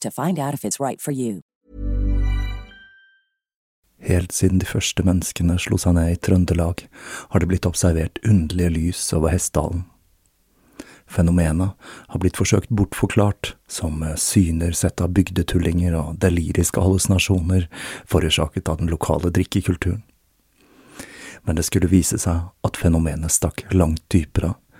to find out if it's right for you. Helt siden de første menneskene slo seg ned i Trøndelag, har det blitt observert underlige lys over Hessdalen. Fenomenet har blitt forsøkt bortforklart som syner sett av bygdetullinger og deliriske hallusinasjoner forårsaket av den lokale drikkekulturen. Men det skulle vise seg at fenomenet stakk langt dypere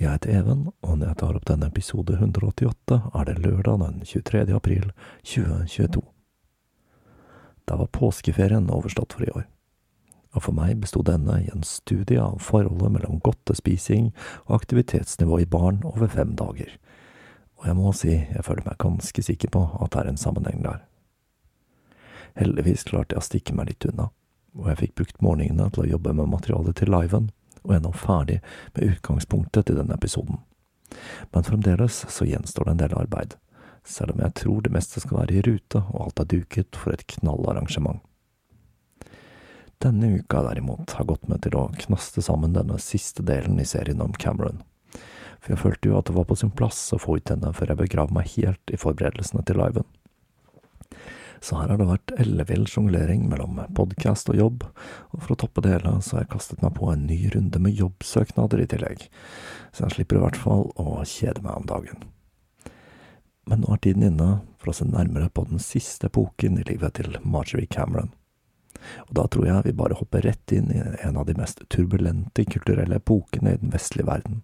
Jeg heter Even, og når jeg tar opp denne episode 188, er det lørdag den 23. april 2022. Da var påskeferien overstått for i år, og for meg besto denne i en studie av forholdet mellom godtespising og aktivitetsnivå i barn over fem dager, og jeg må si jeg føler meg ganske sikker på at det er en sammenheng der. Heldigvis klarte jeg å stikke meg litt unna, og jeg fikk brukt morgenene til å jobbe med materialet til liven, og er nå ferdig med utgangspunktet til denne episoden. Men fremdeles så gjenstår det en del arbeid, selv om jeg tror det meste skal være i rute og alt er duket for et knallarrangement. Denne uka derimot har gått med til å knaste sammen denne siste delen i serien om Cameron, for jeg følte jo at det var på sin plass å få ut denne før jeg begrav meg helt i forberedelsene til liven. Så her har det vært ellevill sjonglering mellom podkast og jobb, og for å toppe det hele så har jeg kastet meg på en ny runde med jobbsøknader i tillegg, så jeg slipper i hvert fall å kjede meg om dagen. Men nå er tiden inne for å se nærmere på den siste epoken i livet til Marjorie Cameron. Og da tror jeg vi bare hopper rett inn i en av de mest turbulente kulturelle epokene i den vestlige verden.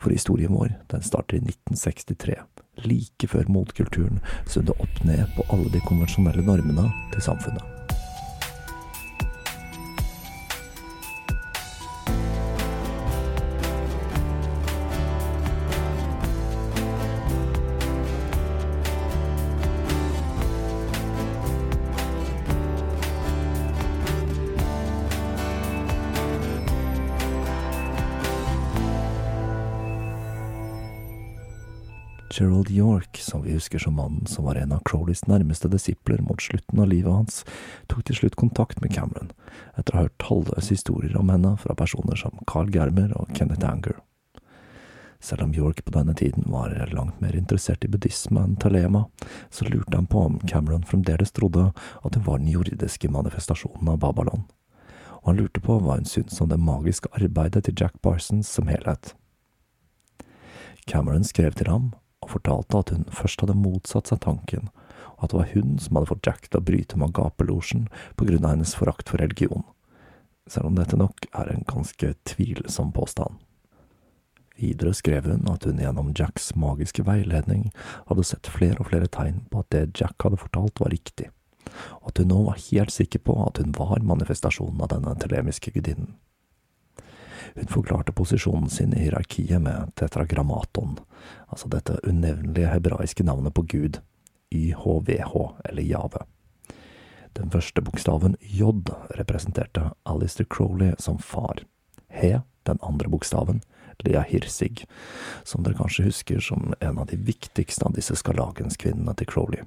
For historien vår, den starter i 1963 like før motkulturen snudde opp ned på alle de konvensjonelle normene til samfunnet. Gerald York, som vi husker som mannen som var en av Crowleys nærmeste disipler mot slutten av livet hans, tok til slutt kontakt med Cameron, etter å ha hørt talløse historier om henne fra personer som Carl Germer og Kenneth Anger. Selv om York på denne tiden var langt mer interessert i buddhisme enn Talema, så lurte han på om Cameron fremdeles trodde at hun var den jordiske manifestasjonen av Babylon. og han lurte på hva hun syntes om det magiske arbeidet til Jack Parsons som helhet. Cameron skrev til ham og fortalte at hun først hadde motsatt seg tanken, og at det var hun som hadde fått Jack til å bryte med agapelosjen på grunn av hennes forakt for religion, selv om dette nok er en ganske tvilsom påstand. Videre skrev hun at hun gjennom Jacks magiske veiledning hadde sett flere og flere tegn på at det Jack hadde fortalt var riktig, og at hun nå var helt sikker på at hun var manifestasjonen av denne telemiske gudinnen. Hun forklarte posisjonen sin i hierarkiet med tetragrammaton, altså dette unevnelige hebraiske navnet på Gud, YHVH, eller Jave. Den første bokstaven J representerte Alistair Crowley som far. He, den andre bokstaven, Lea Hirsig, som dere kanskje husker som en av de viktigste av disse skarlagenskvinnene til Crowley.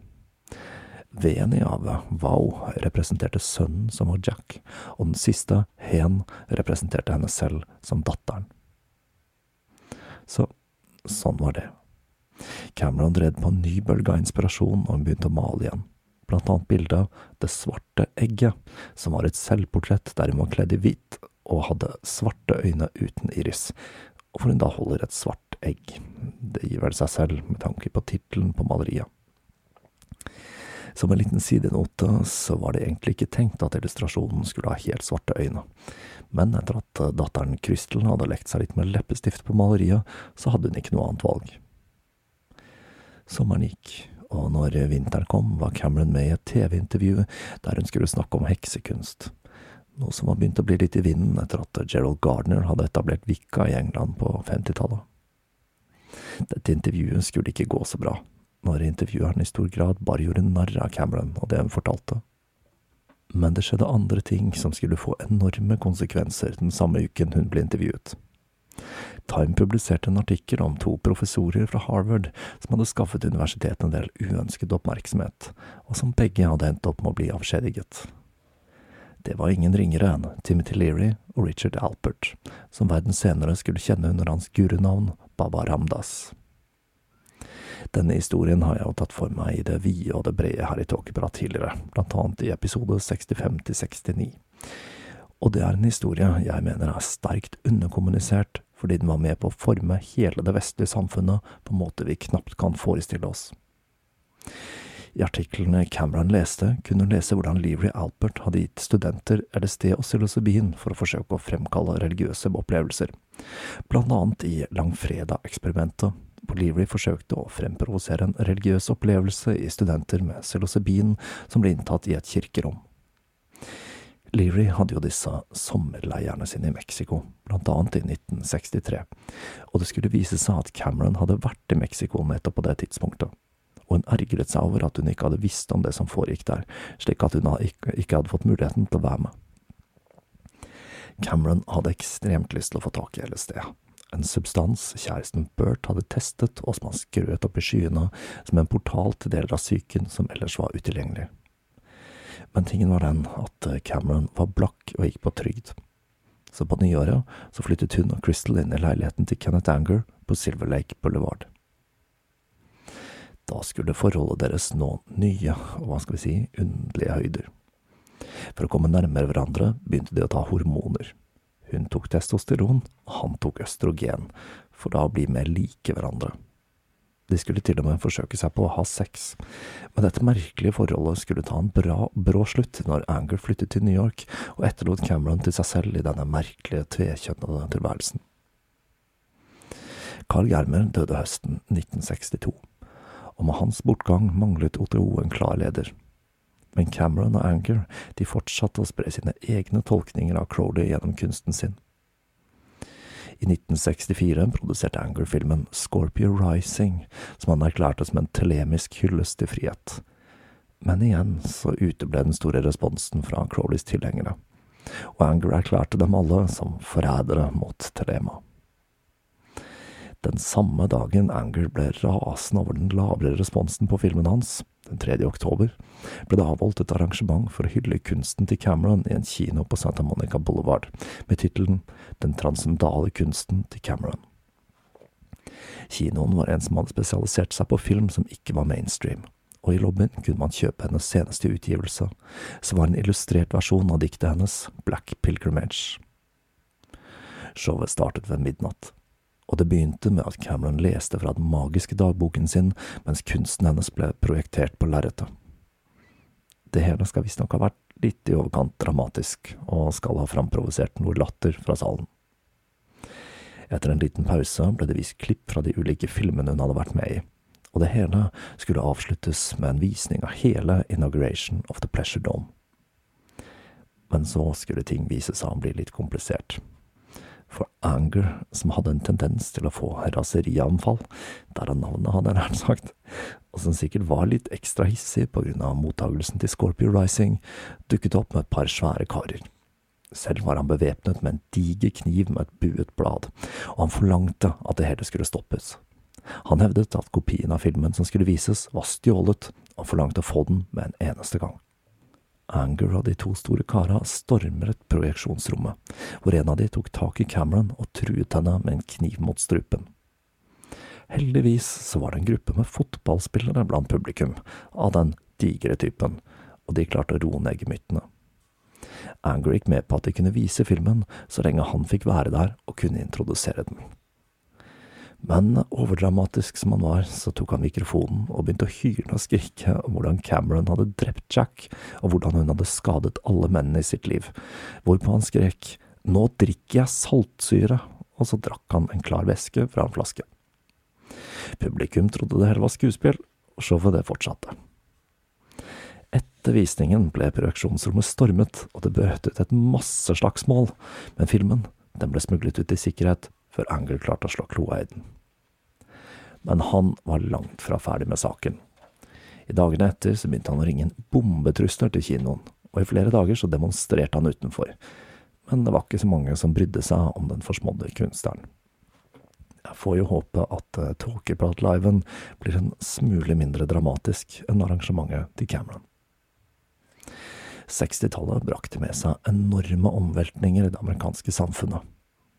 V-en i Wow, representerte sønnen som var Jack, og den siste, Hen, representerte henne selv som datteren. Så sånn var det. Cameron drev på en ny bølge av inspirasjon, og hun begynte å male igjen. Blant annet bildet av Det svarte egget, som var et selvportrett der hun var kledd i hvitt og hadde svarte øyne uten iris, hvor hun da holder et svart egg. Det gir vel seg selv med tanke på tittelen på maleriet. Som en liten sidenote så var det egentlig ikke tenkt at illustrasjonen skulle ha helt svarte øyne, men etter at datteren Krystel hadde lekt seg litt med leppestift på maleriet, så hadde hun ikke noe annet valg. Sommeren gikk, og når vinteren kom, var Cameron med i et TV-intervju der hun skulle snakke om heksekunst, noe som var begynt å bli litt i vinden etter at Gerald Gardner hadde etablert Vika i England på 50-tallet. Dette intervjuet skulle ikke gå så bra, når intervjueren i stor grad bare gjorde narr av Cameron og det hun fortalte. Men det skjedde andre ting som skulle få enorme konsekvenser den samme uken hun ble intervjuet. Time publiserte en artikkel om to professorer fra Harvard som hadde skaffet universitetet en del uønsket oppmerksomhet, og som begge hadde endt opp med å bli avskjediget. Det var ingen ringere enn Timothy Leary og Richard Alpert, som verden senere skulle kjenne under hans gurunavn Baba Ramdas. Denne historien har jeg jo tatt for meg i det vide og det brede her i Tåkeprat tidligere, blant annet i episode 65 til 69. Og det er en historie jeg mener er sterkt underkommunisert, fordi den var med på å forme hele det vestlige samfunnet på en måte vi knapt kan forestille oss. I artiklene Cameron leste, kunne hun lese hvordan Leary Alpert hadde gitt studenter LSD og psilocybin for å forsøke å fremkalle religiøse opplevelser, blant annet i Langfredag-eksperimentet, Leary forsøkte å fremprovosere en religiøs opplevelse i studenter med psilocybin som ble inntatt i et kirkerom. Leary hadde jo disse sommerleirene sine i Mexico, blant annet i 1963, og det skulle vise seg at Cameron hadde vært i Mexico nettopp på det tidspunktet, og hun ergret seg over at hun ikke hadde visst om det som foregikk der, slik at hun ikke hadde fått muligheten til å være med. Cameron hadde ekstremt lyst til å få tak i LSD, en substans kjæresten Bert hadde testet, og som han skrøt opp i skyene som en portal til deler av psyken som ellers var utilgjengelig. Men tingen var den at Cameron var blakk og gikk på trygd. Så på nyåret så flyttet hun og Crystal inn i leiligheten til Kenneth Anger på Silver Lake Boulevard. Da skulle forholdet deres nå nye og hva skal vi si underlige høyder. For å komme nærmere hverandre begynte de å ta hormoner. Hun tok testosteron, han tok østrogen, for da å bli mer like hverandre. De skulle til og med forsøke seg på å ha sex, men dette merkelige forholdet skulle ta en bra, brå slutt når Anger flyttet til New York og etterlot Cameron til seg selv i denne merkelige, tvekjønnede tilværelsen. Carl Germer døde høsten 1962, og med hans bortgang manglet OTO en klar leder. Men Cameron og Anger de fortsatte å spre sine egne tolkninger av Crowley gjennom kunsten sin. I 1964 produserte Anger filmen Scorpio Rising, som han erklærte som en telemisk hyllest til frihet. Men igjen så uteble den store responsen fra Crowleys tilhengere, og Anger erklærte dem alle som forrædere mot Telema. Den samme dagen Anger ble rasende over den lavere responsen på filmen hans, den 3. oktober, ble det avholdt et arrangement for å hylle kunsten til Cameron i en kino på Santa Monica Boulevard, med tittelen Den transcendale kunsten til Cameron. Kinoen var en som hadde spesialisert seg på film som ikke var mainstream, og i lobbyen kunne man kjøpe hennes seneste utgivelse, som var en illustrert versjon av diktet hennes, Black Pilgrimage. Showet startet ved midnatt og det begynte med at Cameron leste fra den magiske dagboken sin mens kunsten hennes ble projektert på lerretet. Det hele skal visstnok ha vært litt i overkant dramatisk, og skal ha framprovosert noe latter fra salen. Etter en liten pause ble det vist klipp fra de ulike filmene hun hadde vært med i, og det hele skulle avsluttes med en visning av hele Inauguration of the Pleasure Dome. Men så skulle ting vise seg å bli litt komplisert For Anger, som hadde en tendens til å få raserianfall, derav navnet, hadde jeg nært sagt, og som sikkert var litt ekstra hissig på grunn av mottagelsen til Scorpio Rising, dukket opp med et par svære karer. Selv var han bevæpnet med en diger kniv med et buet blad, og han forlangte at det hele skulle stoppes. Han hevdet at kopien av filmen som skulle vises, var stjålet, og forlangte å få den med en eneste gang. Anger og de to store kara stormet projeksjonsrommet, hvor en av de tok tak i Cameron og truet henne med en kniv mot strupen. Heldigvis så var det en gruppe med fotballspillere blant publikum, av den digre typen, og de klarte å roe ned gemyttene. Anger gikk med på at de kunne vise filmen så lenge han fikk være der og kunne introdusere den. Men overdramatisk som han var, så tok han mikrofonen og begynte å hyle og skrike om hvordan Cameron hadde drept Jack, og hvordan hun hadde skadet alle mennene i sitt liv, hvorpå han skrek Nå drikker jeg saltsyre, og så drakk han en klar væske fra en flaske. Publikum trodde det hele var skuespill, og showet det fortsatte. Etter visningen ble produksjonsrommet stormet, og det brøt ut et masseslagsmål, men filmen den ble smuglet ut i sikkerhet før Angel klarte å slå kloa i den. Men han var langt fra ferdig med saken. I dagene etter så begynte han å ringe en bombetrusler til kinoen, og i flere dager så demonstrerte han utenfor. Men det var ikke så mange som brydde seg om den forsmådde kunstneren. Jeg får jo håpe at uh, Tåkeprat-liven blir en smule mindre dramatisk enn arrangementet til Cameron. 60-tallet brakte med seg enorme omveltninger i det amerikanske samfunnet.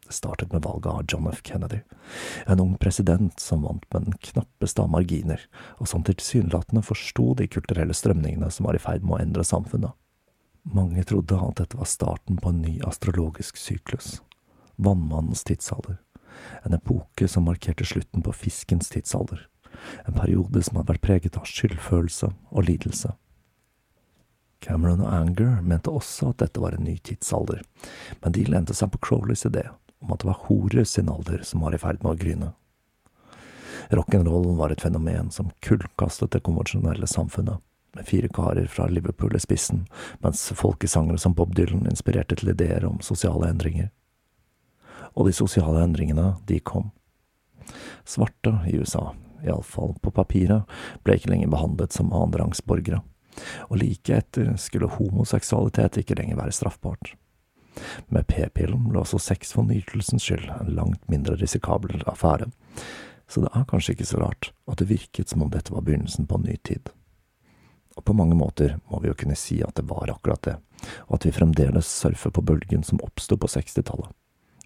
Det startet med valget av John F. Kennedy, en ung president som vant med den knappeste av marginer, og som tilsynelatende forsto de kulturelle strømningene som var i ferd med å endre samfunnet. Mange trodde at dette var starten på en ny astrologisk syklus, vannmannens tidsalder, en epoke som markerte slutten på fiskens tidsalder, en periode som hadde vært preget av skyldfølelse og lidelse. Cameron og Anger mente også at dette var en ny tidsalder, men de lente seg på Crowleys idé om at det var horer sin alder som var i ferd med å gryne. Rock'n'roll var et fenomen som kullkastet det konvensjonelle samfunnet, med fire karer fra Liverpool i spissen, mens folkesangere som Bob Dylan inspirerte til ideer om sosiale endringer. Og de sosiale endringene, de kom. Svarte i USA, iallfall på papiret, ble ikke lenger behandlet som annenrangsborgere, og like etter skulle homoseksualitet ikke lenger være straffbart. Med p-pillen ble også sex for nytelsens skyld en langt mindre risikabel affære, så det er kanskje ikke så rart at det virket som om dette var begynnelsen på en ny tid. Og på mange måter må vi jo kunne si at det var akkurat det, og at vi fremdeles surfer på bølgen som oppsto på 60-tallet,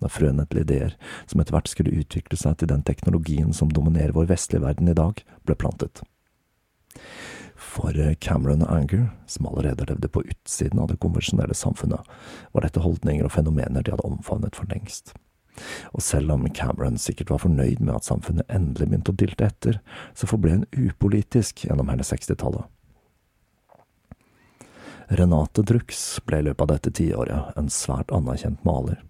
da frøene til ideer som etter hvert skulle utvikle seg til den teknologien som dominerer vår vestlige verden i dag, ble plantet. For Cameron og Anger, som allerede levde på utsiden av det konvensjonelle samfunnet, var dette holdninger og fenomener de hadde omfavnet for lengst. Og selv om Cameron sikkert var fornøyd med at samfunnet endelig begynte å dilte etter, så forble hun upolitisk gjennom hele 60-tallet. Renate Drux ble i løpet av dette tiåret en svært anerkjent maler,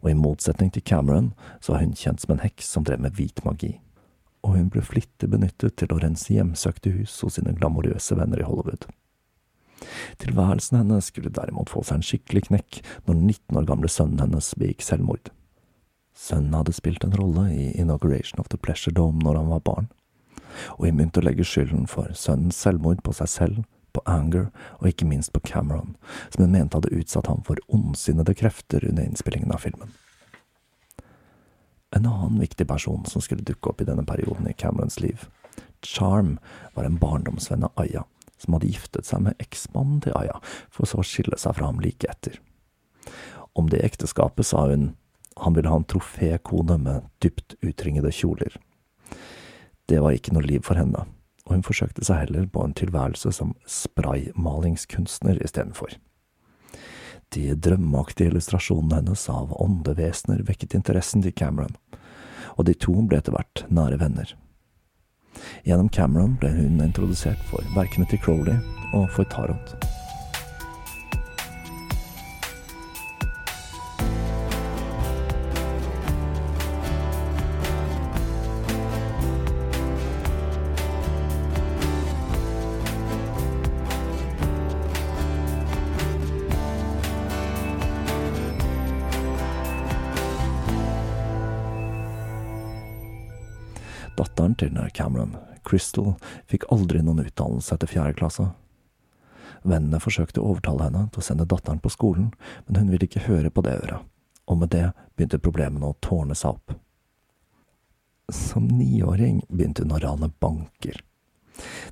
og i motsetning til Cameron så var hun kjent som en heks som drev med hvit magi og hun ble flittig benyttet til å rense hjemsøkte hus hos sine glamorøse venner i Hollywood. Tilværelsen hennes skulle derimot få seg en skikkelig knekk når den 19 år gamle sønnen hennes begikk selvmord. Sønnen hadde spilt en rolle i Inauguration of the Pleasure Dome når han var barn, og hun begynte å legge skylden for sønnens selvmord på seg selv, på Anger og ikke minst på Cameron, som hun mente hadde utsatt ham for ondsinnede krefter under innspillingen av filmen. En annen viktig person som skulle dukke opp i denne perioden i Camerons liv, Charm, var en barndomsvenn av Aya, som hadde giftet seg med eksmannen til Aya, for så å skille seg fra ham like etter. Om det ekteskapet sa hun han ville ha en trofékone med dypt utringede kjoler. Det var ikke noe liv for henne, og hun forsøkte seg heller på en tilværelse som spraymalingskunstner istedenfor. De drømmeaktige illustrasjonene hennes av åndevesener vekket interessen til Cameron, og de to ble etter hvert nære venner. Gjennom Cameron ble hun introdusert for verkene til Crowley og for Tarot. Datteren til Cameron, Crystal, fikk aldri noen utdannelse etter fjerde klasse. Vennene forsøkte å overtale henne til å sende datteren på skolen, men hun ville ikke høre på det øret, og med det begynte problemene å tårne seg opp. Som niåring begynte hun å rane banker.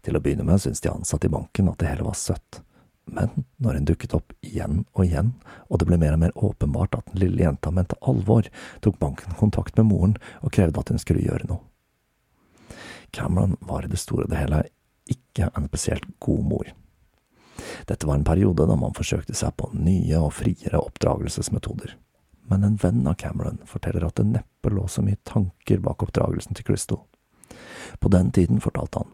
Til å begynne med syntes de ansatte i banken at det hele var søtt, men når hun dukket opp igjen og igjen, og det ble mer og mer åpenbart at den lille jenta mente alvor, tok banken kontakt med moren og krevde at hun skulle gjøre noe. Cameron var i det store og det hele ikke en spesielt god mor. Dette var en periode da man forsøkte seg på nye og friere oppdragelsesmetoder. Men en venn av Cameron forteller at det neppe lå så mye tanker bak oppdragelsen til Crystal. På den tiden, fortalte han,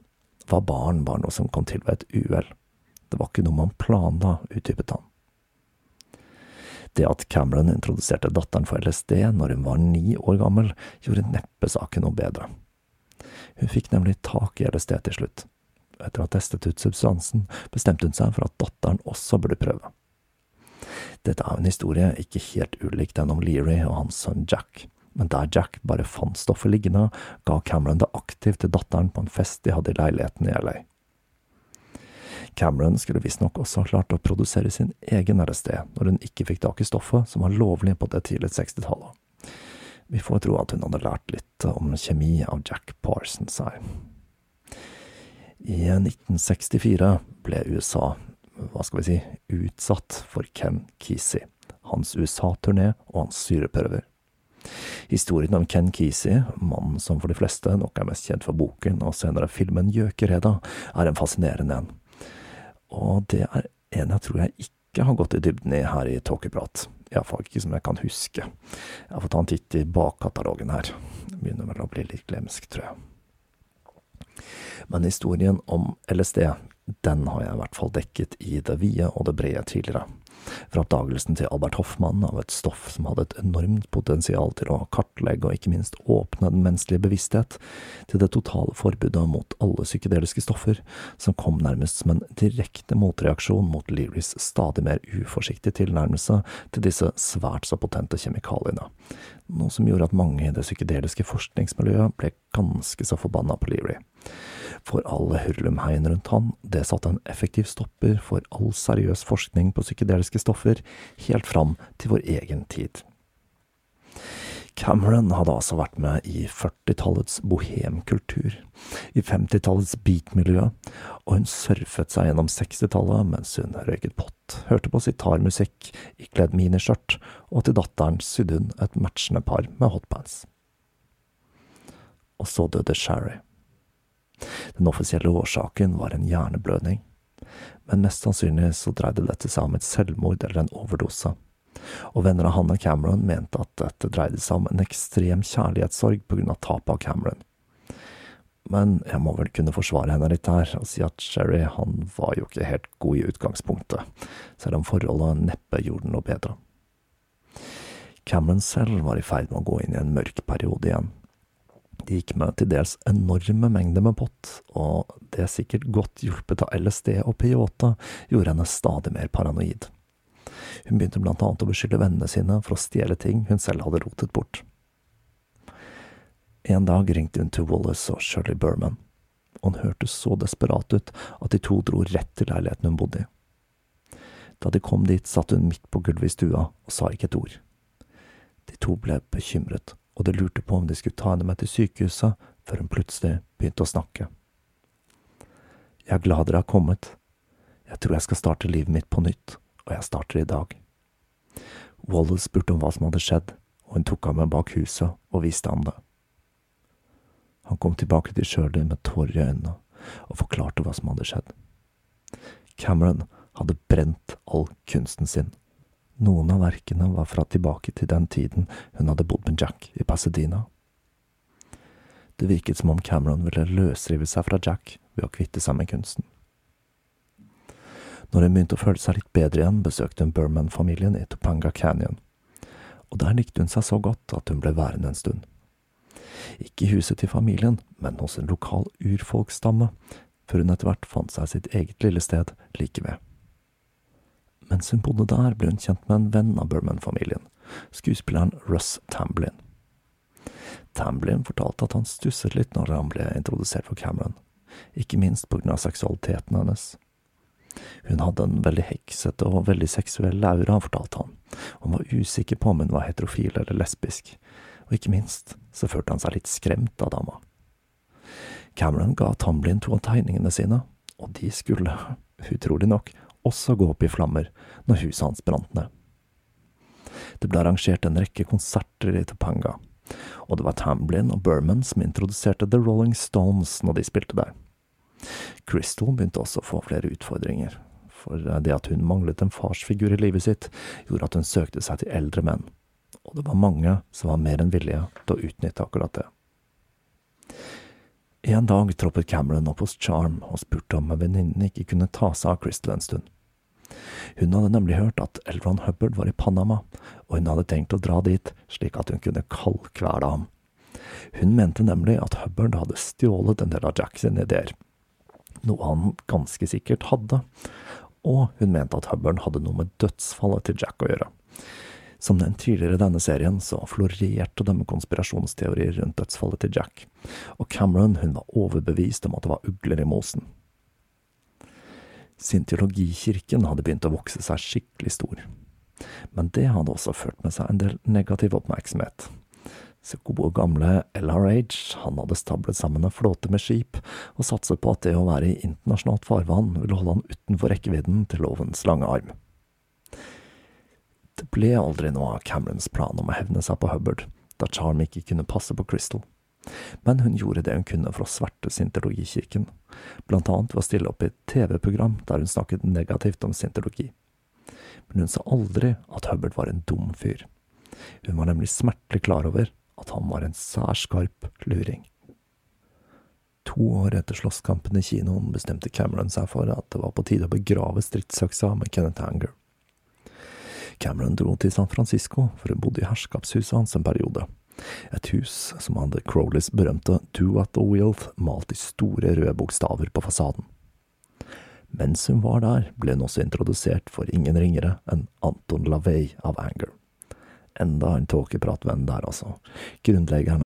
var barn bare noe som kom til ved et uhell. Det var ikke noe man planla, utdypet han. Det at Cameron introduserte datteren for LSD når hun var ni år gammel, gjorde neppe saken noe bedre. Hun fikk nemlig tak i LSD til slutt, etter å ha testet ut substansen, bestemte hun seg for at datteren også burde prøve. Dette er en historie ikke helt ulik den om Leary og hans sønn Jack, men der Jack bare fant stoffet liggende, ga Cameron det aktivt til datteren på en fest de hadde i leiligheten i LA. Cameron skulle visstnok også ha klart å produsere sin egen LSD når hun ikke fikk tak i stoffet som var lovlig på det tidlige 60-tallet. Vi får tro at hun hadde lært litt om kjemi av Jack Parsons her. I 1964 ble USA, hva skal vi si, utsatt for Ken Kesey, hans USA-turné og hans syreprøver. Historien om Ken Kesey, mannen som for de fleste nok er mest kjent for boken og senere filmen Gjøkereda, er en fascinerende en. Og det er en jeg tror jeg ikke har gått i dybden i her i Tåkeprat. Iallfall ikke som jeg kan huske. Jeg fått ta en titt i bakkatalogen her. Det begynner vel å bli litt glemsk, tror jeg. Men historien om LSD, den har jeg i hvert fall dekket i det vide og det brede tidligere. Fra oppdagelsen til Albert Hoffmann av et stoff som hadde et enormt potensial til å kartlegge og ikke minst åpne den menneskelige bevissthet, til det totale forbudet mot alle psykedeliske stoffer, som kom nærmest som en direkte motreaksjon mot Learys stadig mer uforsiktige tilnærmelse til disse svært så potente kjemikaliene, noe som gjorde at mange i det psykedeliske forskningsmiljøet ble ganske så forbanna på Leary for all hurlumheien rundt han, det satte en effektiv stopper for all seriøs forskning på psykedeliske stoffer, helt fram til vår egen tid. Cameron hadde altså vært med i 40-tallets bohemkultur, i 50-tallets beatmiljø, og hun surfet seg gjennom 60-tallet mens hun røyket pott, hørte på sitarmusikk, ikledd miniskjørt, og til datteren sydde hun et matchende par med hotbands. Og så døde Sherry. Den offisielle årsaken var en hjerneblødning, men mest sannsynlig så dreide dette seg om et selvmord eller en overdose, og venner av Hanne Cameron mente at dette dreide seg om en ekstrem kjærlighetssorg på grunn av tapet av Cameron. Men jeg må vel kunne forsvare henne litt her og si at Sherry han var jo ikke helt god i utgangspunktet, selv om forholdet neppe gjorde noe bedre. Cameron selv var i ferd med å gå inn i en mørk periode igjen, de gikk med til dels enorme mengder med pott, og det sikkert godt hjulpet av LSD og peyote gjorde henne stadig mer paranoid. Hun begynte blant annet å beskylde vennene sine for å stjele ting hun selv hadde rotet bort. En dag ringte hun til Wallace og Shirley Berman, og hun hørtes så desperat ut at de to dro rett til leiligheten hun bodde i. Da de kom dit, satt hun midt på gulvet i stua og sa ikke et ord. De to ble bekymret og de lurte på om de skulle ta henne med til sykehuset, før hun plutselig begynte å snakke. Jeg er glad dere har kommet. Jeg tror jeg skal starte livet mitt på nytt, og jeg starter i dag. Wallace spurte om hva som hadde skjedd, og hun tok ham med bak huset og viste ham det. Han kom tilbake til Shirley med tårer i øynene og forklarte hva som hadde skjedd. Cameron hadde brent all kunsten sin noen av verkene var fra tilbake til den tiden hun hadde bodd med Jack i Pasadena. Det virket som om Cameron ville løsrive seg fra Jack ved å kvitte seg med kunsten. Når hun begynte å føle seg litt bedre igjen, besøkte hun Berman-familien i Topanga Canyon, og der likte hun seg så godt at hun ble værende en stund. Ikke i huset til familien, men hos en lokal urfolksstamme, før hun etter hvert fant seg sitt eget lille sted like ved. Mens hun bodde der, ble hun kjent med en venn av Berman-familien, skuespilleren Russ Tamblin. Tamblin fortalte at han stusset litt når han ble introdusert for Cameron, ikke minst på grunn av seksualiteten hennes. Hun hadde en veldig heksete og veldig seksuell aura, fortalte han, og var usikker på om hun var heterofil eller lesbisk, og ikke minst så følte han seg litt skremt av dama. Cameron ga Tamblin to av tegningene sine, og de skulle, utrolig nok, også gå opp i flammer når huset hans brant ned. Det ble arrangert en rekke konserter i Topanga, og det var Tamblin og Berman som introduserte The Rolling Stones når de spilte der. Crystal begynte også å få flere utfordringer, for det at hun manglet en farsfigur i livet sitt, gjorde at hun søkte seg til eldre menn, og det var mange som var mer enn villige til å utnytte akkurat det. En dag troppet Cameron opp hos Charm og spurte om venninnen ikke kunne ta seg av Crystal en stund. Hun hadde nemlig hørt at Elron Hubbard var i Panama, og hun hadde tenkt å dra dit slik at hun kunne kaldkvele ham. Hun mente nemlig at Hubbard hadde stjålet en del av Jacks ideer, noe han ganske sikkert hadde, og hun mente at Hubbard hadde noe med dødsfallet til Jack å gjøre. Som den tidligere i denne serien, så florerte med konspirasjonsteorier rundt dødsfallet til Jack, og Cameron hun var overbevist om at det var ugler i mosen. Scientologikirken hadde begynt å vokse seg skikkelig stor. Men det hadde også ført med seg en del negativ oppmerksomhet. Så gode gamle LRH han hadde stablet sammen en flåte med skip, og satset på at det å være i internasjonalt farvann ville holde han utenfor rekkevidden til lovens lange arm. Det ble aldri noe av Camerons plan om å hevne seg på Hubbard, da Charm ikke kunne passe på Crystal men hun gjorde det hun kunne for å sverte scientologikirken, blant annet ved å stille opp i et TV-program der hun snakket negativt om scientologi. Men hun sa aldri at Hubbard var en dum fyr. Hun var nemlig smertelig klar over at han var en særskarp luring. To år etter slåsskampen i kinoen bestemte Cameron seg for at det var på tide å begrave stridsøksa med Kenneth Anger. Cameron dro til San Francisco, for hun bodde i herskapshuset hans en periode, et hus som hadde Crowleys berømte Do What The Wealth malt i store røde bokstaver på fasaden. Mens hun var der, ble hun også introdusert for ingen ringere enn Anton Lavey av Anger. Enda en tåkepratvenn der, altså. Grunnleggeren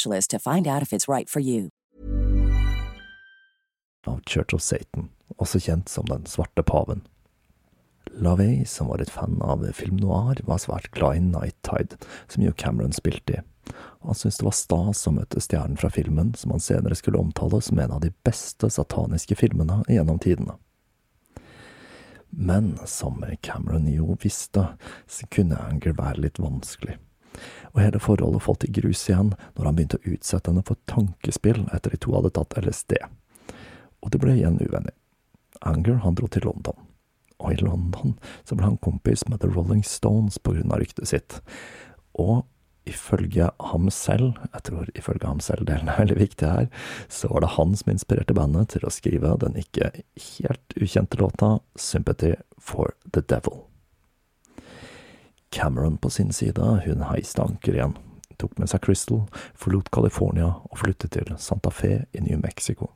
to find out if it's right for you. Av Church of Satan, også kjent som Den svarte paven. LaVey, som var et fan av film noir, var svært glad i Night Tide, som jo Cameron spilte i. Han syntes det var stas å møte stjernen fra filmen, som han senere skulle omtale som en av de beste sataniske filmene gjennom tidene. Men som Cameron jo visste, så kunne Anger være litt vanskelig og hele forholdet falt i grus igjen når han begynte å utsette henne for tankespill etter de to hadde tatt LSD. Og det ble igjen uvenner. Anger han dro til London, og i London så ble han kompis med The Rolling Stones på grunn av ryktet sitt. Og ifølge ham selv, jeg tror ifølge ham selv delen er veldig viktig her, så var det han som inspirerte bandet til å skrive den ikke helt ukjente låta Sympathy for the Devil. Cameron på sin side, hun heiste anker igjen, tok med seg Crystal, forlot California og flyttet til Santa Fe i New Mexico.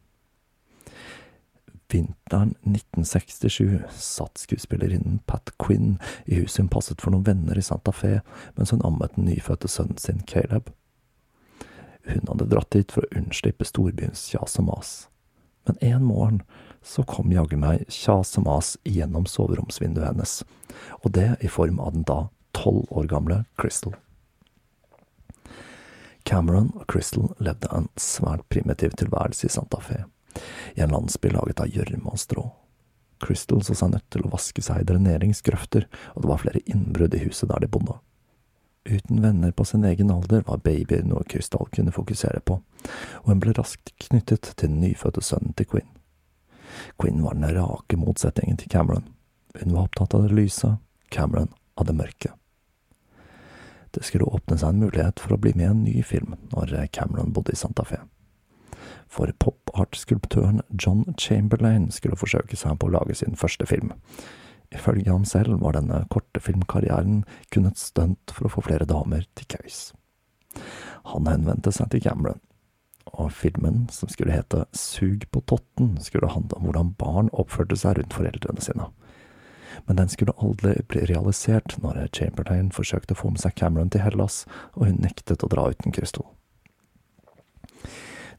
Vinteren 1967 satt skuespillerinnen Pat Quinn i huset hun passet for noen venner i Santa Fe mens hun ammet den nyfødte sønnen sin Caleb. Hun hadde dratt dit for å unnslippe storbyens kjas og mas. Men en morgen så kom jaggu meg kjas og mas gjennom soveromsvinduet hennes, og det i form av den da tolv år gamle Crystal. Cameron og Crystal levde en svært primitiv tilværelse i Santa Fe, i en landsby laget av gjørme og strå. Crystal så seg nødt til å vaske seg i dreneringsgrøfter, og det var flere innbrudd i huset der de bodde. Uten venner på sin egen alder var baby noe Crystal kunne fokusere på, og hun ble raskt knyttet til den nyfødte sønnen til Quinn. Quinn var den rake motsetningen til Cameron. Hun var opptatt av det lyse, Cameron av det mørke. Det skulle åpne seg en mulighet for å bli med i en ny film når Cameron bodde i Santa Fe for pop art-skulptøren John Chamberlain skulle forsøke seg på å lage sin første film. Ifølge ham selv var denne korte filmkarrieren kun et stunt for å få flere damer til køys. Han henvendte seg til Cameron, og filmen, som skulle hete Sug på totten, skulle handle om hvordan barn oppførte seg rundt foreldrene sine. Men den skulle aldri bli realisert når Chamberlain forsøkte å få med seg Cameron til Hellas, og hun nektet å dra uten Crystal.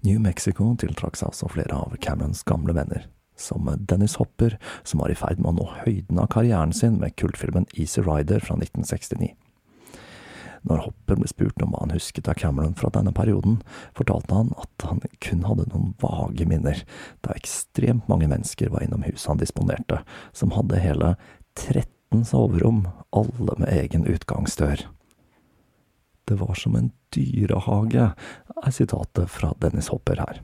New Mexico tiltrakk seg også flere av Camerons gamle venner, som Dennis Hopper, som var i ferd med å nå høyden av karrieren sin med kultfilmen Easy Rider fra 1969. Når Hopper ble spurt om hva han husket av Cameron fra denne perioden, fortalte han at han kun hadde noen vage minner, da ekstremt mange mennesker var innom huset han disponerte, som hadde hele 13 soverom, alle med egen utgangsdør. Det var som en dyrehage, er sitatet fra Dennis Hopper her.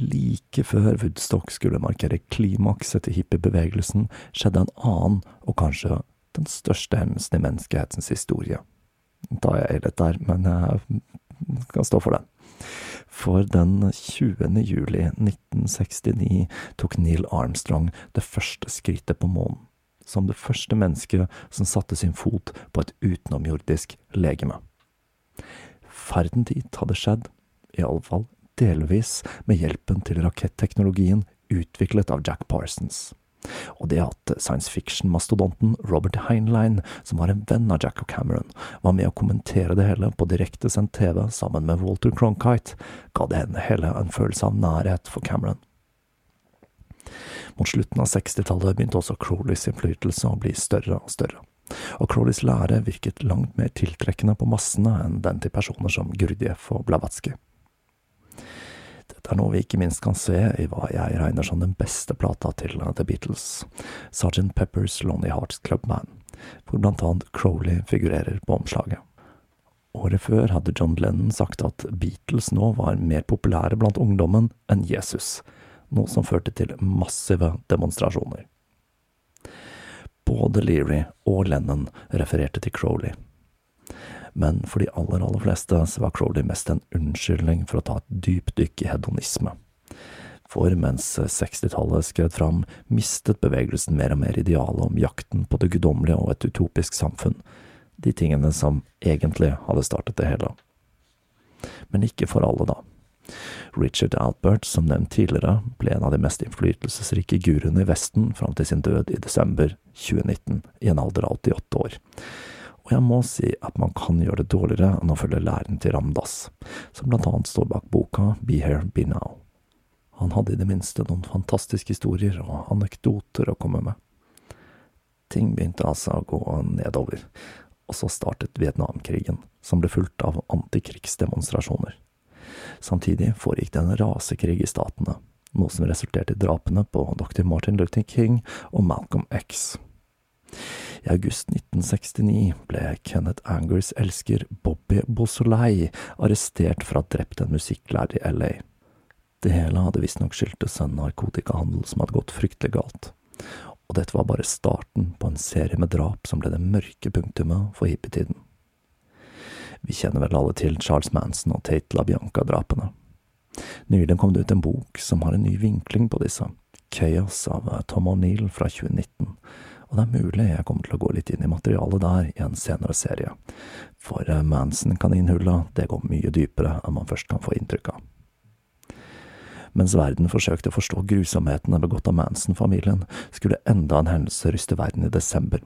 Like før Woodstock skulle markere klimakset til hippiebevegelsen, skjedde en annen, og kanskje den største hendelsen i menneskehetens historie. Da er jeg litt der, men jeg kan stå for den. For den 20. juli 1969 tok Neil Armstrong det første skrittet på månen som det første mennesket som satte sin fot på et utenomjordisk legeme. Ferden dit hadde skjedd, i alle fall delvis med hjelpen til raketteknologien utviklet av Jack Parsons. Og det at science fiction-mastodonten Robert Heinlein, som var en venn av Jack og Cameron, var med å kommentere det hele på direktesendt TV sammen med Walter Cronkite, ga det hele en følelse av nærhet for Cameron. Mot slutten av 60-tallet begynte også Crowleys innflytelse å bli større og større, og Crowleys lære virket langt mer tiltrekkende på massene enn den til personer som Gurdjieff og Blavatsky. Dette er noe vi ikke minst kan se i hva jeg regner som den beste plata til The Beatles, Sergeant Peppers Lonely Hearts Club Band, hvor blant annet Crowley figurerer på omslaget. Året før hadde John Lennon sagt at Beatles nå var mer populære blant ungdommen enn Jesus, noe som førte til massive demonstrasjoner. Både Leary og Lennon refererte til Crowley. Men for de aller, aller fleste så var Crowley mest en unnskyldning for å ta et dypdykk i hedonisme. For mens 60-tallet skred fram, mistet bevegelsen mer og mer idealet om jakten på det guddommelige og et utopisk samfunn, de tingene som egentlig hadde startet det hele. Men ikke for alle, da. Richard Albert, som nevnt tidligere, ble en av de mest innflytelsesrike guruene i Vesten fram til sin død i desember 2019, i en alder av 88 år. Og jeg må si at man kan gjøre det dårligere enn å følge læren til Ramdas, som blant annet står bak boka Be Here, Be Now. Han hadde i det minste noen fantastiske historier og anekdoter å komme med. Ting begynte altså å gå nedover, og så startet Vietnamkrigen, som ble fulgt av antikrigsdemonstrasjoner. Samtidig foregikk det en rasekrig i statene, noe som resulterte i drapene på dr. Martin Luther King og Malcolm X. I august 1969 ble Kenneth Angers elsker Bobby Beausoleil arrestert for å ha drept en musikklærer i LA. Det hele hadde visstnok skyldtes en narkotikahandel som hadde gått fryktelig galt, og dette var bare starten på en serie med drap som ble det mørke punktumet for hippietiden. Vi kjenner vel alle til Charles Manson og Tate LaBianca-drapene. Nylig kom det ut en bok som har en ny vinkling på disse, Chaos av Tom O'Neill fra 2019, og det er mulig jeg kommer til å gå litt inn i materialet der i en senere serie, for Manson-kaninhullet, det går mye dypere enn man først kan få inntrykk av. Mens verden forsøkte å forstå grusomhetene begått av Manson-familien, skulle enda en hendelse ryste verden i desember,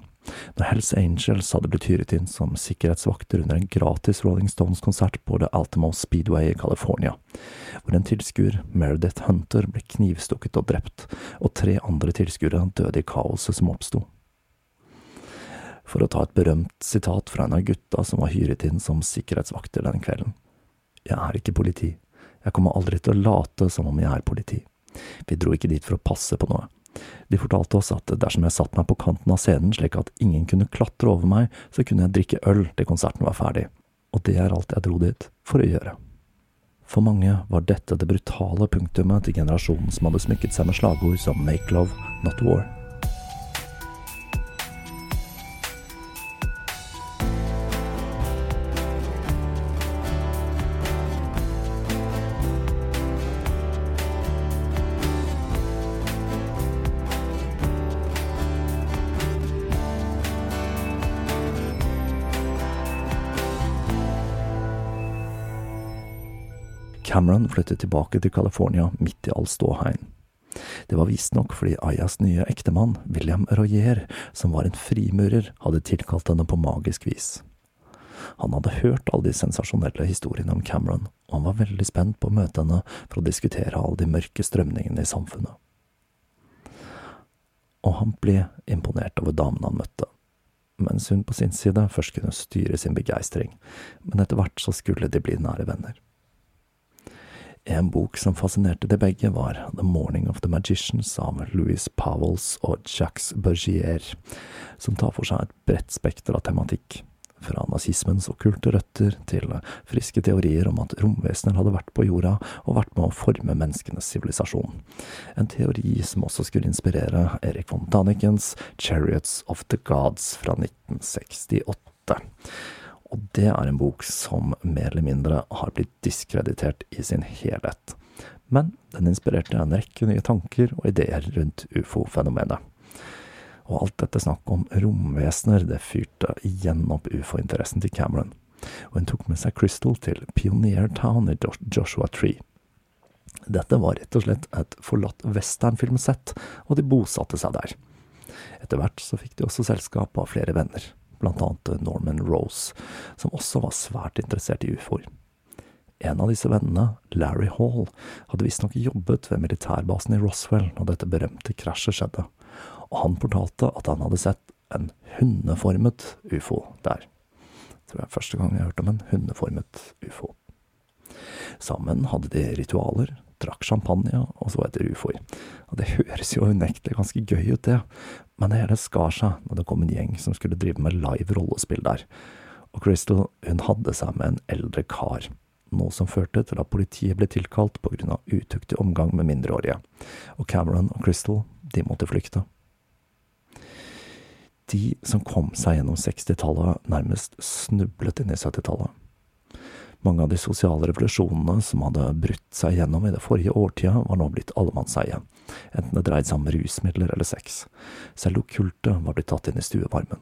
når Hells Angels hadde blitt hyret inn som sikkerhetsvakter under en gratis Rolling Stones-konsert på The Altimo Speedway i California, hvor en tilskuer, Meredith Hunter, ble knivstukket og drept, og tre andre tilskuere døde i kaoset som oppsto. For å ta et berømt sitat fra en av gutta som var hyret inn som sikkerhetsvakter den kvelden. Jeg er ikke politi. Jeg kommer aldri til å late som om jeg er politi. Vi dro ikke dit for å passe på noe. De fortalte oss at dersom jeg satte meg på kanten av scenen slik at ingen kunne klatre over meg, så kunne jeg drikke øl til konserten var ferdig. Og det er alt jeg dro dit for å gjøre. For mange var dette det brutale punktumet til generasjonen som hadde smykket seg med slagord som Make love, not war. Cameron flyttet tilbake til California midt i all ståheien. Det var visstnok fordi Ayas nye ektemann, William Royer, som var en frimurer, hadde tilkalt henne på magisk vis. Han hadde hørt alle de sensasjonelle historiene om Cameron, og han var veldig spent på å møte henne for å diskutere alle de mørke strømningene i samfunnet. Og han ble imponert over damene han møtte, mens hun på sin side først kunne styre sin begeistring, men etter hvert så skulle de bli nære venner. En bok som fascinerte de begge, var The Morning of the Magicians av Louis Powells og Jacques Bergier, som tar for seg et bredt spekter av tematikk, fra nazismens okkulte røtter til friske teorier om at romvesener hadde vært på jorda og vært med å forme menneskenes sivilisasjon. En teori som også skulle inspirere Erik von Danikens Chariots of the Gods fra 1968. Og det er en bok som mer eller mindre har blitt diskreditert i sin helhet. Men den inspirerte en rekke nye tanker og ideer rundt ufo-fenomenet. Og alt dette snakket om romvesener, det fyrte igjen opp ufo-interessen til Cameron. Og hun tok med seg Crystal til Pioneer Town i Joshua Tree. Dette var rett og slett et forlatt westernfilmsett, og de bosatte seg der. Etter hvert så fikk de også selskap av flere venner annet Norman Rose, som også var svært interessert i ufoer. En av disse vennene, Larry Hall, hadde visstnok jobbet ved militærbasen i Roswell når dette berømte krasjet skjedde, og han fortalte at han hadde sett en hundeformet ufo der. Det var første gang jeg hørte om en hundeformet ufo. Sammen hadde de ritualer, drakk champagne og så etter ufoer. Det høres jo unektelig ganske gøy ut, det, men det hele skar seg når det kom en gjeng som skulle drive med live rollespill der. Og Crystal hun hadde seg med en eldre kar, noe som førte til at politiet ble tilkalt på grunn av utuktig omgang med mindreårige, og Cameron og Crystal, de måtte flykte. De som kom seg gjennom 60-tallet, nærmest snublet inn i 70-tallet. Mange av de sosiale revolusjonene som hadde brutt seg gjennom i det forrige årtiet, var nå blitt allemannseie, enten det dreide seg om rusmidler eller sex. Selv okkulte var blitt tatt inn i stuevarmen.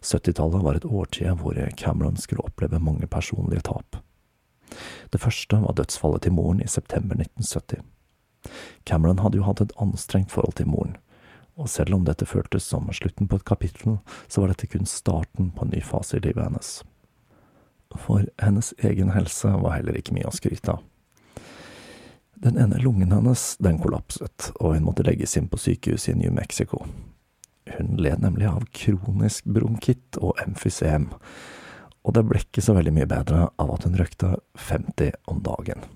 70-tallet var et årtid hvor Cameron skulle oppleve mange personlige tap. Det første var dødsfallet til moren i september 1970. Cameron hadde jo hatt et anstrengt forhold til moren, og selv om dette føltes som slutten på et kapittel, så var dette kun starten på en ny fase i livet hennes for hennes egen helse var heller ikke mye å skryte av. Den ene lungen hennes, den kollapset, og hun måtte legges inn på sykehus i New Mexico. Hun led nemlig av kronisk bronkitt og emfysem, og det ble ikke så veldig mye bedre av at hun røkte 50 om dagen.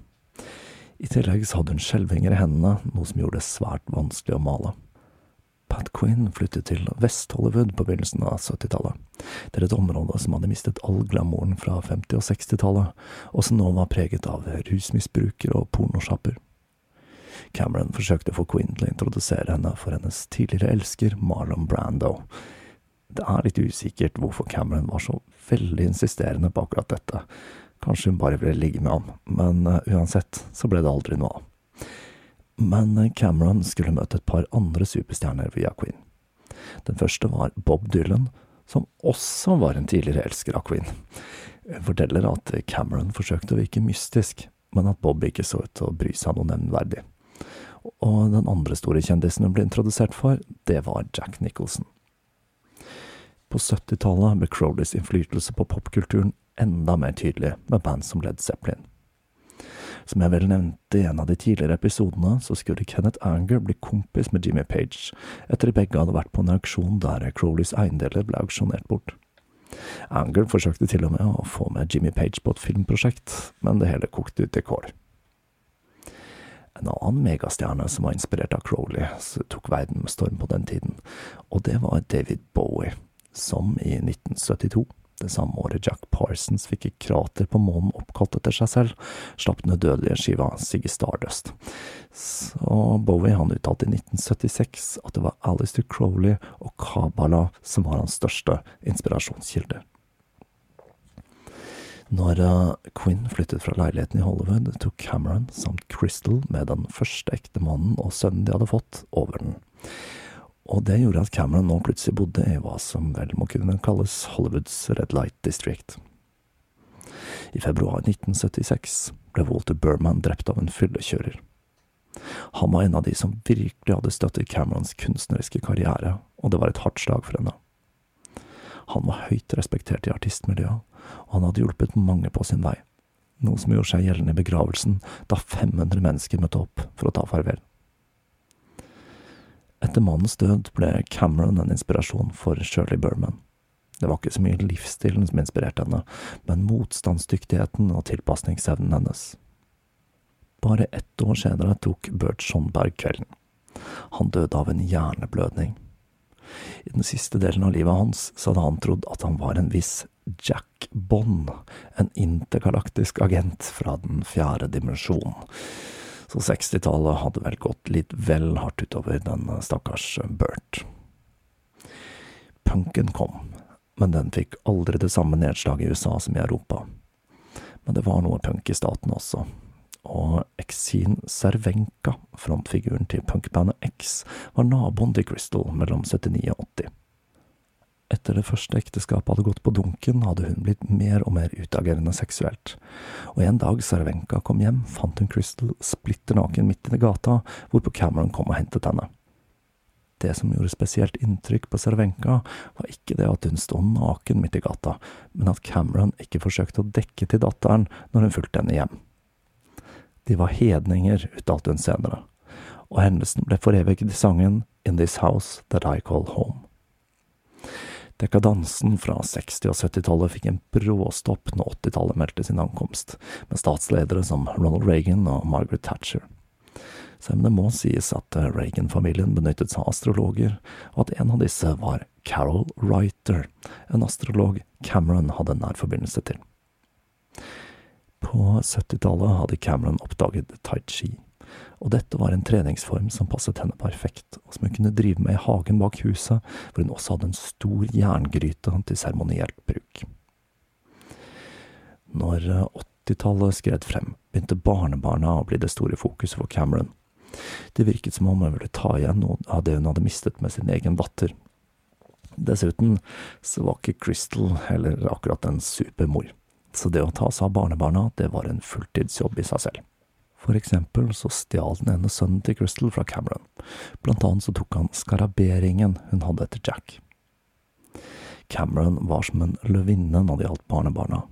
I tillegg så hadde hun skjelvinger i hendene, noe som gjorde det svært vanskelig å male. Quinn flyttet til Vest-Hollywood på begynnelsen av 70-tallet, til et område som hadde mistet all glamouren fra 50- og 60-tallet, og som nå var preget av rusmisbrukere og pornosjapper. Cameron forsøkte å få Quinn til å introdusere henne for hennes tidligere elsker Marlon Brando. Det er litt usikkert hvorfor Cameron var så veldig insisterende på akkurat dette. Kanskje hun bare ville ligge med ham, men uh, uansett så ble det aldri noe av. Men Cameron skulle møte et par andre superstjerner via Queen. Den første var Bob Dylan, som også var en tidligere elsker av Queen. Hun forteller at Cameron forsøkte å virke mystisk, men at Bob ikke så ut til å bry seg noe nevnverdig. Og den andre store kjendisen hun ble introdusert for, det var Jack Nicholson. På 70-tallet ble Crowleys innflytelse på popkulturen enda mer tydelig med band som Led Zeppelin. Som jeg vel nevnte i en av de tidligere episodene, så skulle Kenneth Anger bli kompis med Jimmy Page, etter de begge hadde vært på en auksjon der Crowleys eiendeler ble auksjonert bort. Anger forsøkte til og med å få med Jimmy Page på et filmprosjekt, men det hele kokte ut i kål. En annen megastjerne som var inspirert av Crowley, tok verden med storm på den tiden, og det var David Bowie, som i 1972, det samme året Jack Parsons fikk et krater på månen oppkalt etter seg selv, slapp den udødelige skiva Siggy Stardust. Så Bowie han uttalte i 1976 at det var Alistair Crowley og Kabbalah som var hans største inspirasjonskilder. Når uh, Quinn flyttet fra leiligheten i Hollywood, tok Cameron samt Crystal med den første ektemannen og sønnen de hadde fått, over den. Og det gjorde at Cameron nå plutselig bodde i hva som vel må kunne kalles Hollywoods Red Light District. I februar 1976 ble Walter Burman drept av en fyllekjører. Han var en av de som virkelig hadde støttet Camerons kunstneriske karriere, og det var et hardt slag for henne. Han var høyt respektert i artistmiljøet, og han hadde hjulpet mange på sin vei, noe som gjorde seg gjeldende i begravelsen da 500 mennesker møtte opp for å ta farvel. Etter mannens død ble Cameron en inspirasjon for Shirley Berman. Det var ikke så mye livsstilen som inspirerte henne, men motstandsdyktigheten og tilpasningsevnen hennes. Bare ett år senere tok Bert Schonberg kvelden. Han døde av en hjerneblødning. I den siste delen av livet hans så hadde han trodd at han var en viss Jack Bond, en intergalaktisk agent fra den fjerde dimensjonen. Så 60-tallet hadde vel gått litt vel hardt utover den stakkars Bert. Punken kom, men den fikk aldri det samme nedslaget i USA som i Europa. Men det var noe punk i staten også, og Exin Servenka, frontfiguren til punkbandet X, var naboen til Crystal mellom 79 og 80. Etter det første ekteskapet hadde gått på dunken, hadde hun blitt mer og mer utagerende seksuelt, og en dag Sarvenka kom hjem, fant hun Crystal splitter naken midt i gata, hvorpå Cameron kom og hentet henne. Det som gjorde spesielt inntrykk på Sarvenka, var ikke det at hun sto naken midt i gata, men at Cameron ikke forsøkte å dekke til datteren når hun fulgte henne hjem. De var hedninger, uttalte hun senere, og hendelsen ble foreviget i sangen In This House That I Call Home. Dekadansen fra 60- og 70-tallet fikk en bråstopp når 80-tallet meldte sin ankomst, med statsledere som Ronald Reagan og Margaret Thatcher. Selv om det må sies at Reagan-familien benyttet seg av astrologer, og at en av disse var Carol Writer, en astrolog Cameron hadde nær forbindelse til. På 70-tallet hadde Cameron oppdaget tai chi og dette var en treningsform som passet henne perfekt, og som hun kunne drive med i hagen bak huset, hvor hun også hadde en stor jerngryte til seremonielt bruk. Når 80-tallet eh, skred frem, begynte barnebarna å bli det store fokuset for Cameron. Det virket som om hun ville ta igjen noe av det hun hadde mistet med sin egen datter. Dessuten så var ikke Crystal heller akkurat en supermor, så det å ta seg av barnebarna, det var en fulltidsjobb i seg selv. For eksempel så stjal den ene sønnen til Crystal fra Cameron, blant annet så tok han skaraberingen hun hadde etter Jack. Cameron var som en løvinne når det gjaldt barnebarna,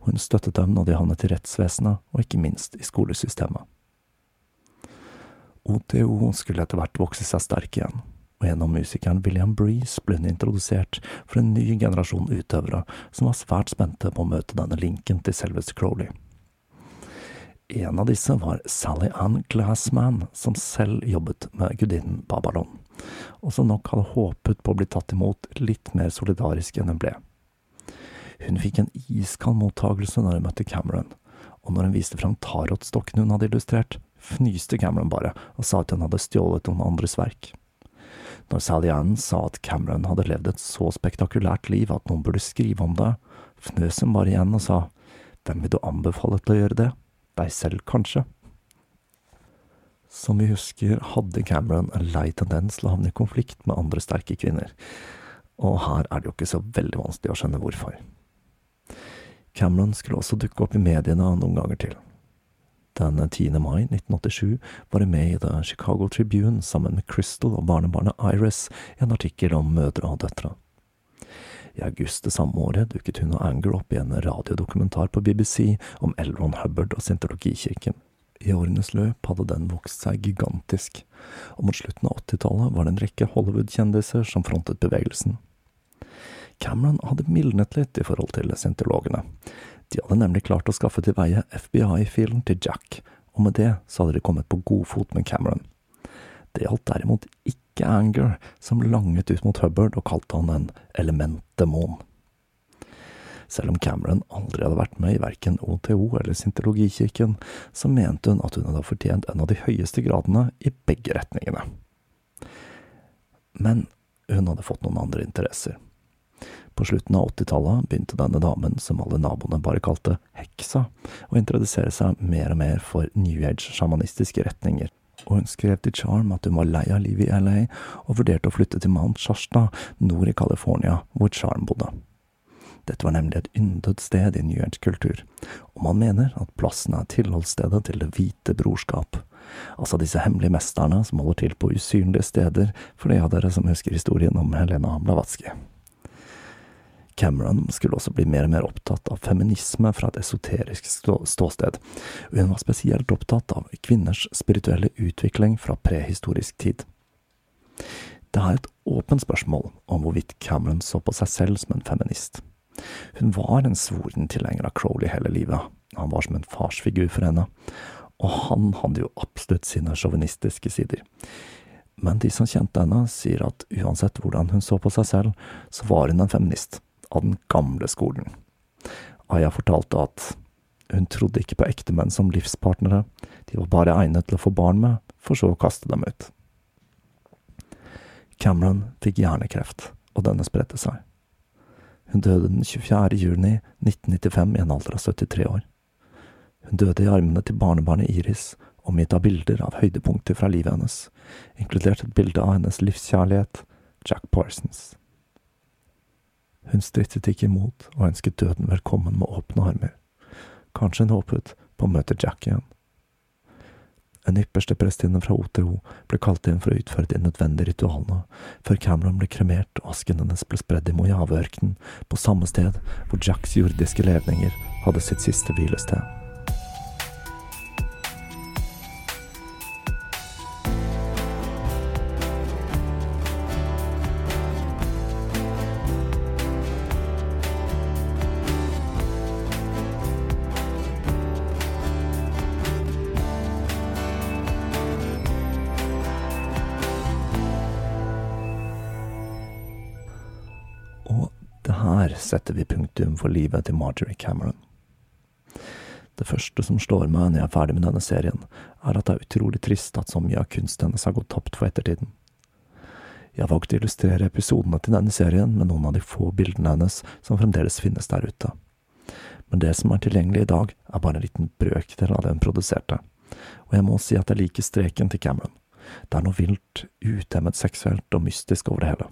og hun støttet dem når de havnet i rettsvesenet, og ikke minst i skolesystemet. OTO skulle etter hvert vokse seg sterk igjen, og gjennom musikeren William Breeze ble hun introdusert for en ny generasjon utøvere som var svært spente på å møte denne linken til selveste Crowley. En av disse var Sally Ann Glassman, som selv jobbet med gudinnen Babylon, og som nok hadde håpet på å bli tatt imot litt mer solidarisk enn hun ble. Hun fikk en iskald mottagelse når hun møtte Cameron, og når hun viste fram tarotstokken hun hadde illustrert, fnyste Cameron bare og sa at hun hadde stjålet noen andres verk. Når Sally Ann sa at Cameron hadde levd et så spektakulært liv at noen burde skrive om det, fnøs hun bare igjen og sa hvem vil du anbefale til å gjøre det? Deg selv, kanskje. Som vi husker, hadde Cameron en lei tendens til å havne i konflikt med andre sterke kvinner, og her er det jo ikke så veldig vanskelig å skjønne hvorfor. Cameron skulle også dukke opp i mediene noen ganger til. Den 10. mai 1987 var hun med i The Chicago Tribune sammen med Crystal og barnebarnet Iris i en artikkel om mødre og døtre. I august det samme året dukket hun og Anger opp i en radiodokumentar på BBC om Elron Hubbard og scientologikirken. I årenes løp hadde den vokst seg gigantisk, og mot slutten av 80-tallet var det en rekke Hollywood-kjendiser som frontet bevegelsen. Cameron hadde mildnet litt i forhold til scientologene. De hadde nemlig klart å skaffe til veie FBI-filen til Jack, og med det så hadde de kommet på godfot med Cameron. Det gjaldt derimot ikke Anger, som langet ut mot Hubbard og kalte han en elementdemon. Selv om Cameron aldri hadde vært med i verken OTO eller Scientologikirken, så mente hun at hun hadde fortjent en av de høyeste gradene i begge retningene. Men hun hadde fått noen andre interesser. På slutten av 80-tallet begynte denne damen, som alle naboene bare kalte Heksa, å introdusere seg mer og mer for New Age-sjamanistiske retninger, og hun skrev til Charm at hun var lei av livet i LA, og vurderte å flytte til Mount Shasta, nord i California, hvor Charm bodde. Dette var nemlig et yndet sted i New York-kultur, og man mener at plassen er tilholdsstedet til Det hvite brorskap, altså disse hemmelige mesterne som holder til på usynlige steder, for de av dere som husker historien om Helena Blavatsky. Cameron skulle også bli mer og mer opptatt av feminisme fra et esoterisk ståsted, og hun var spesielt opptatt av kvinners spirituelle utvikling fra prehistorisk tid. Det er et åpent spørsmål om hvorvidt Cameron så på seg selv som en feminist. Hun var en svoren tilhenger av Crowley hele livet, han var som en farsfigur for henne, og han hadde jo absolutt sine sjåvinistiske sider. Men de som kjente henne, sier at uansett hvordan hun så på seg selv, så var hun en feminist av den gamle skolen. Aya fortalte at hun trodde ikke på ektemenn som livspartnere, de var bare egnet til å få barn med, for så å kaste dem ut. Cameron fikk hjernekreft, og denne spredte seg. Hun døde den 24. juni 1995 i en alder av 73 år. Hun døde i armene til barnebarnet Iris, omgitt av bilder av høydepunkter fra livet hennes, inkludert et bilde av hennes livskjærlighet, Jack Parsons. Hun strittet ikke imot og ønsket døden velkommen med åpne armer. Kanskje hun håpet på å møte Jack igjen. En ypperste prestinne fra OTO ble kalt inn for å utføre de nødvendige ritualene, før Cameron ble kremert og asken hennes ble spredd i Mojave-ørkenen, på samme sted hvor Jacks jordiske levninger hadde sitt siste hvilested. Punktum for livet til Marjorie Cameron. Det første som slår meg når jeg er ferdig med denne serien, er at det er utrolig trist at så mye av kunsten hennes har gått tapt for ettertiden. Jeg har valgt å illustrere episodene til denne serien med noen av de få bildene hennes som fremdeles finnes der ute. Men det som er tilgjengelig i dag, er bare en liten brøkdel av det hun produserte, og jeg må si at jeg liker streken til Cameron. Det er noe vilt, utemmet seksuelt og mystisk over det hele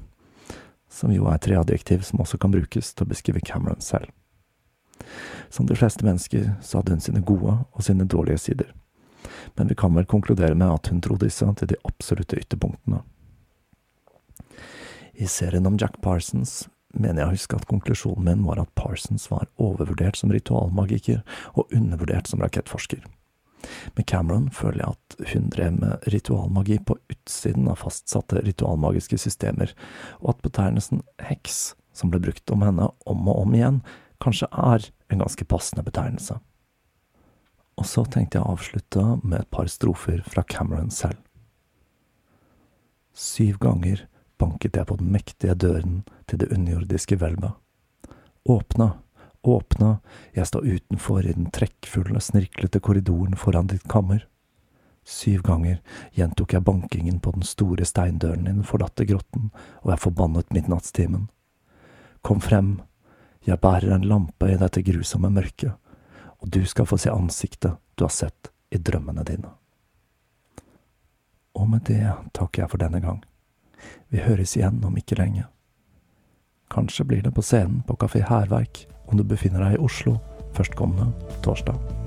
som jo er tre adjektiv som også kan brukes til å beskrive Cameron selv. Som de fleste mennesker så hadde hun sine gode og sine dårlige sider, men vi kan vel konkludere med at hun dro disse til de absolutte ytterpunktene. I serien om Jack Parsons mener jeg å huske at konklusjonen min var at Parsons var overvurdert som ritualmagiker og undervurdert som rakettforsker. Med Cameron føler jeg at hun drev med ritualmagi på utsiden av fastsatte ritualmagiske systemer, og at betegnelsen heks, som ble brukt om henne om og om igjen, kanskje er en ganske passende betegnelse. Og så tenkte jeg å avslutte med et par strofer fra Cameron selv. Syv ganger banket jeg på den mektige døren til det underjordiske hvelvet. Åpna, åpna, jeg står utenfor i den trekkfulle, snirklete korridoren foran ditt kammer. Syv ganger gjentok jeg bankingen på den store steindøren i den forlatte grotten, og jeg forbannet midnattstimen. Kom frem, jeg bærer en lampe i dette grusomme mørket, og du skal få se ansiktet du har sett i drømmene dine. Og med det takker jeg for denne gang. Vi høres igjen om ikke lenge. Kanskje blir det på scenen på Kafé Hærverk om du befinner deg i Oslo førstkommende torsdag.